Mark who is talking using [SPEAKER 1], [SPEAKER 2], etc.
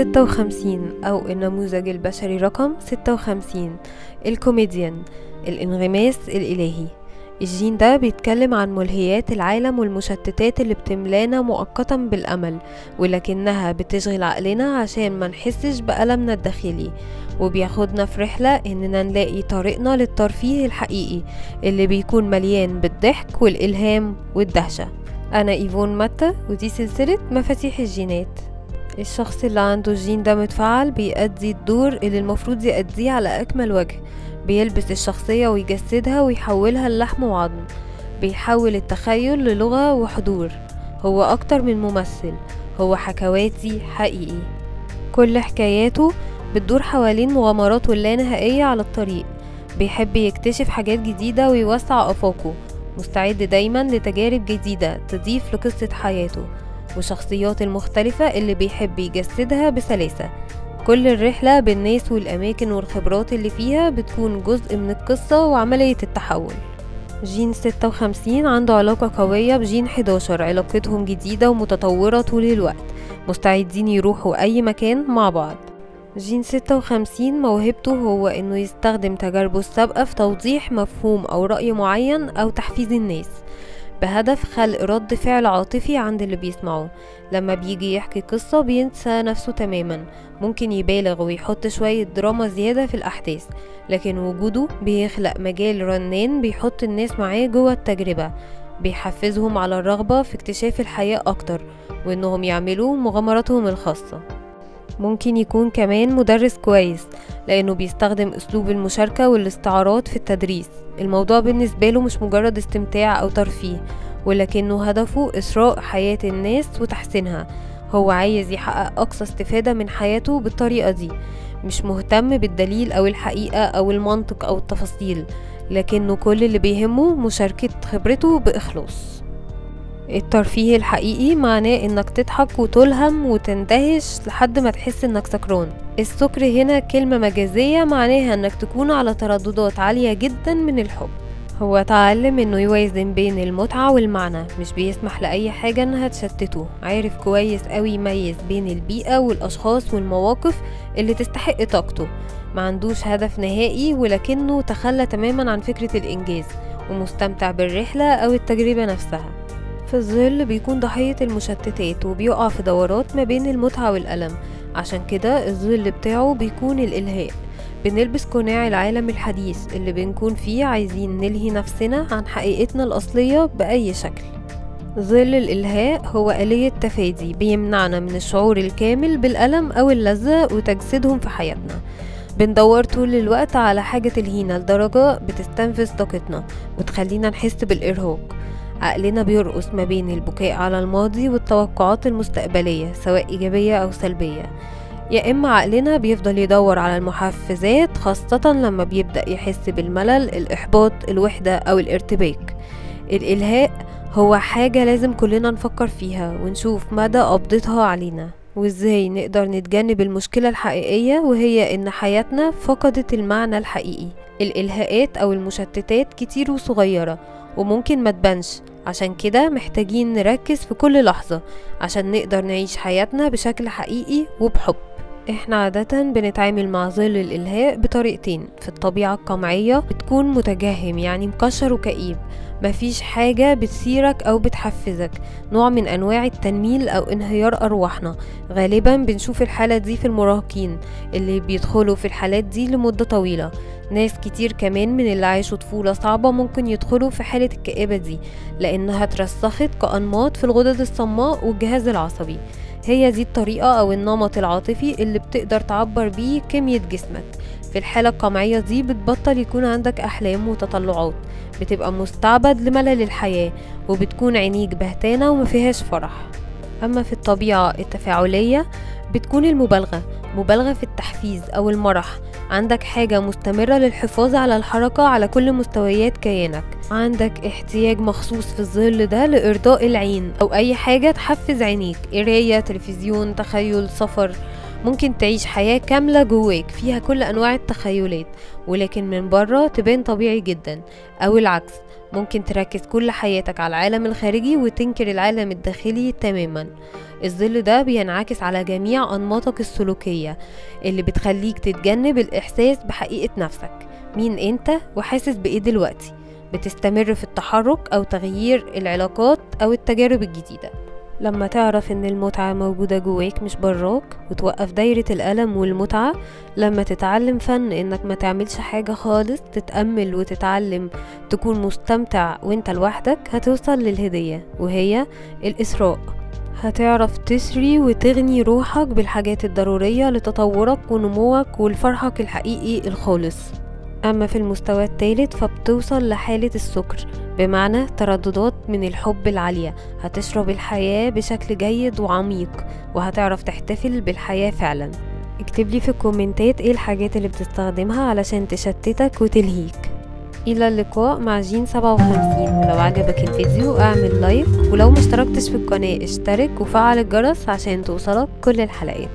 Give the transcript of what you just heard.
[SPEAKER 1] 56 أو النموذج البشري رقم 56 الكوميديان الانغماس الإلهي. الجين ده بيتكلم عن ملهيات العالم والمشتتات اللي بتملانا مؤقتا بالأمل ولكنها بتشغل عقلنا عشان ما نحسش بألمنا الداخلي. وبياخدنا في رحلة إننا نلاقي طريقنا للترفيه الحقيقي اللي بيكون مليان بالضحك والإلهام والدهشة. أنا إيفون متى ودي سلسلة مفاتيح الجينات. الشخص اللي عنده الجين ده متفعل بيأدي الدور اللي المفروض يأديه على أكمل وجه. بيلبس الشخصية ويجسدها ويحولها للحم وعظم. بيحول التخيل للغة وحضور. هو أكتر من ممثل. هو حكواتي حقيقي. كل حكاياته بتدور حوالين مغامراته اللانهائية على الطريق. بيحب يكتشف حاجات جديدة ويوسع أفاقه. مستعد دايما لتجارب جديدة تضيف لقصة حياته. وشخصيات المختلفة اللي بيحب يجسدها بسلاسة. كل الرحلة بالناس والأماكن والخبرات اللي فيها بتكون جزء من القصة وعملية التحول. جين 56 عنده علاقة قوية بجين 11 علاقتهم جديدة ومتطورة طول الوقت. مستعدين يروحوا أي مكان مع بعض. جين 56 موهبته هو إنه يستخدم تجاربه السابقة في توضيح مفهوم أو رأي معين أو تحفيز الناس. بهدف خلق رد فعل عاطفي عند اللي بيسمعوه لما بيجي يحكي قصة بينسى نفسه تماما. ممكن يبالغ ويحط شوية دراما زيادة في الأحداث. لكن وجوده بيخلق مجال رنان بيحط الناس معاه جوه التجربة. بيحفزهم على الرغبة في اكتشاف الحياة أكتر وإنهم يعملوا مغامراتهم الخاصة. ممكن يكون كمان مدرس كويس لأنه بيستخدم أسلوب المشاركة والاستعارات في التدريس. الموضوع بالنسبة له مش مجرد استمتاع أو ترفيه ولكنه هدفه إسراء حياة الناس وتحسينها. هو عايز يحقق أقصى استفادة من حياته بالطريقة دي. مش مهتم بالدليل أو الحقيقة أو المنطق أو التفاصيل لكنه كل اللي بيهمه مشاركة خبرته بإخلاص. الترفيه الحقيقي معناه إنك تضحك وتلهم وتندهش لحد ما تحس إنك سكران. السكر هنا كلمة مجازية معناها إنك تكون على ترددات عالية جدا من الحب. هو اتعلم إنه يوازن بين المتعة والمعنى مش بيسمح لأي حاجة إنها تشتته. عارف كويس قوي يميز بين البيئة والأشخاص والمواقف اللي تستحق طاقته. ما عندوش هدف نهائي ولكنه تخلى تماما عن فكرة الإنجاز ومستمتع بالرحلة أو التجربة نفسها. في الظل بيكون ضحية المشتتات وبيقع في دورات ما بين المتعة والألم. عشان كده الظل بتاعه بيكون الإلهاء. بنلبس قناع العالم الحديث اللي بنكون فيه عايزين نلهي نفسنا عن حقيقتنا الأصلية بأي شكل. ظل الإلهاء هو آلية تفادي بيمنعنا من الشعور الكامل بالألم أو اللذة وتجسيدهم في حياتنا. بندور طول الوقت على حاجة تلهينا لدرجة بتستنفذ طاقتنا وتخلينا نحس بالإرهاق. عقلنا بيرقص ما بين البكاء على الماضي والتوقعات المستقبلية سواء إيجابية أو سلبية. يا إما عقلنا بيفضل يدور على المحفزات خاصة لما بيبدأ يحس بالملل الإحباط الوحدة أو الارتباك. الإلهاء هو حاجة لازم كلنا نفكر فيها ونشوف مدى قبضتها علينا وإزاي نقدر نتجنب المشكلة الحقيقية وهي إن حياتنا فقدت المعنى الحقيقي. الإلهاءات أو المشتتات كتير وصغيرة وممكن ما تبانش. عشان كده محتاجين نركز في كل لحظة عشان نقدر نعيش حياتنا بشكل حقيقي وبحب. إحنا عادة بنتعامل مع ظل الإلهاء بطريقتين في الطبيعة القمعية بتكون متجهم يعني مكشر وكئيب. مفيش حاجة بتثيرك أو بتحفزك نوع من أنواع التنميل أو انهيار أرواحنا. غالبا بنشوف الحالة دي في المراهقين اللي بيدخلوا في الحالات دي لمدة طويلة. ناس كتير كمان من اللي عاشوا طفولة صعبة ممكن يدخلوا في حالة الكآبة دي لأنها اترسخت كأنماط في الغدد الصماء والجهاز العصبي. هي دي الطريقة أو النمط العاطفي اللي بتقدر تعبر بيه كمية جسمك. في الحالة القمعية دي بتبطل يكون عندك أحلام وتطلعات بتبقى مستعبد لملل الحياة وبتكون عينيك بهتانة ومفيهاش فرح. أما في الطبيعة التفاعلية بتكون المبالغة مبالغة في التحفيز أو المرح عندك حاجة مستمرة للحفاظ على الحركة على كل مستويات كيانك. عندك احتياج مخصوص في الظل ده لإرضاء العين أو أي حاجة تحفز عينيك. قراية تلفزيون تخيل سفر. ممكن تعيش حياة كاملة جواك فيها كل أنواع التخيلات ولكن من بره تبان طبيعي جدا. أو العكس ممكن تركز كل حياتك على العالم الخارجي وتنكر العالم الداخلي تماما. الظل ده بينعكس على جميع أنماطك السلوكية اللي بتخليك تتجنب الإحساس بحقيقة نفسك. مين أنت وحاسس بإيه دلوقتي؟ بتستمر في التحرك أو تغيير العلاقات أو التجارب الجديدة. لما تعرف إن المتعة موجودة جواك مش براك وتوقف دايرة الألم والمتعة لما تتعلم فن إنك ما تعملش حاجة خالص تتأمل وتتعلم تكون مستمتع وإنت لوحدك هتوصل للهدية وهي الإسراء. هتعرف تسري وتغني روحك بالحاجات الضرورية لتطورك ونموك ولفرحك الحقيقي الخالص. أما في المستوى الثالث فبتوصل لحالة السكر بمعنى ترددات من الحب العالية. هتشرب الحياة بشكل جيد وعميق وهتعرف تحتفل بالحياة فعلا. اكتب لي في ال comments ات إيه الحاجات اللي بتستخدمها علشان تشتتك وتلهيك. إلى اللقاء مع جين 57 ولو عجبك الفيديو اعمل like ولو مشتركتش في القناة اشترك وفعل الجرس عشان توصلك كل الحلقات.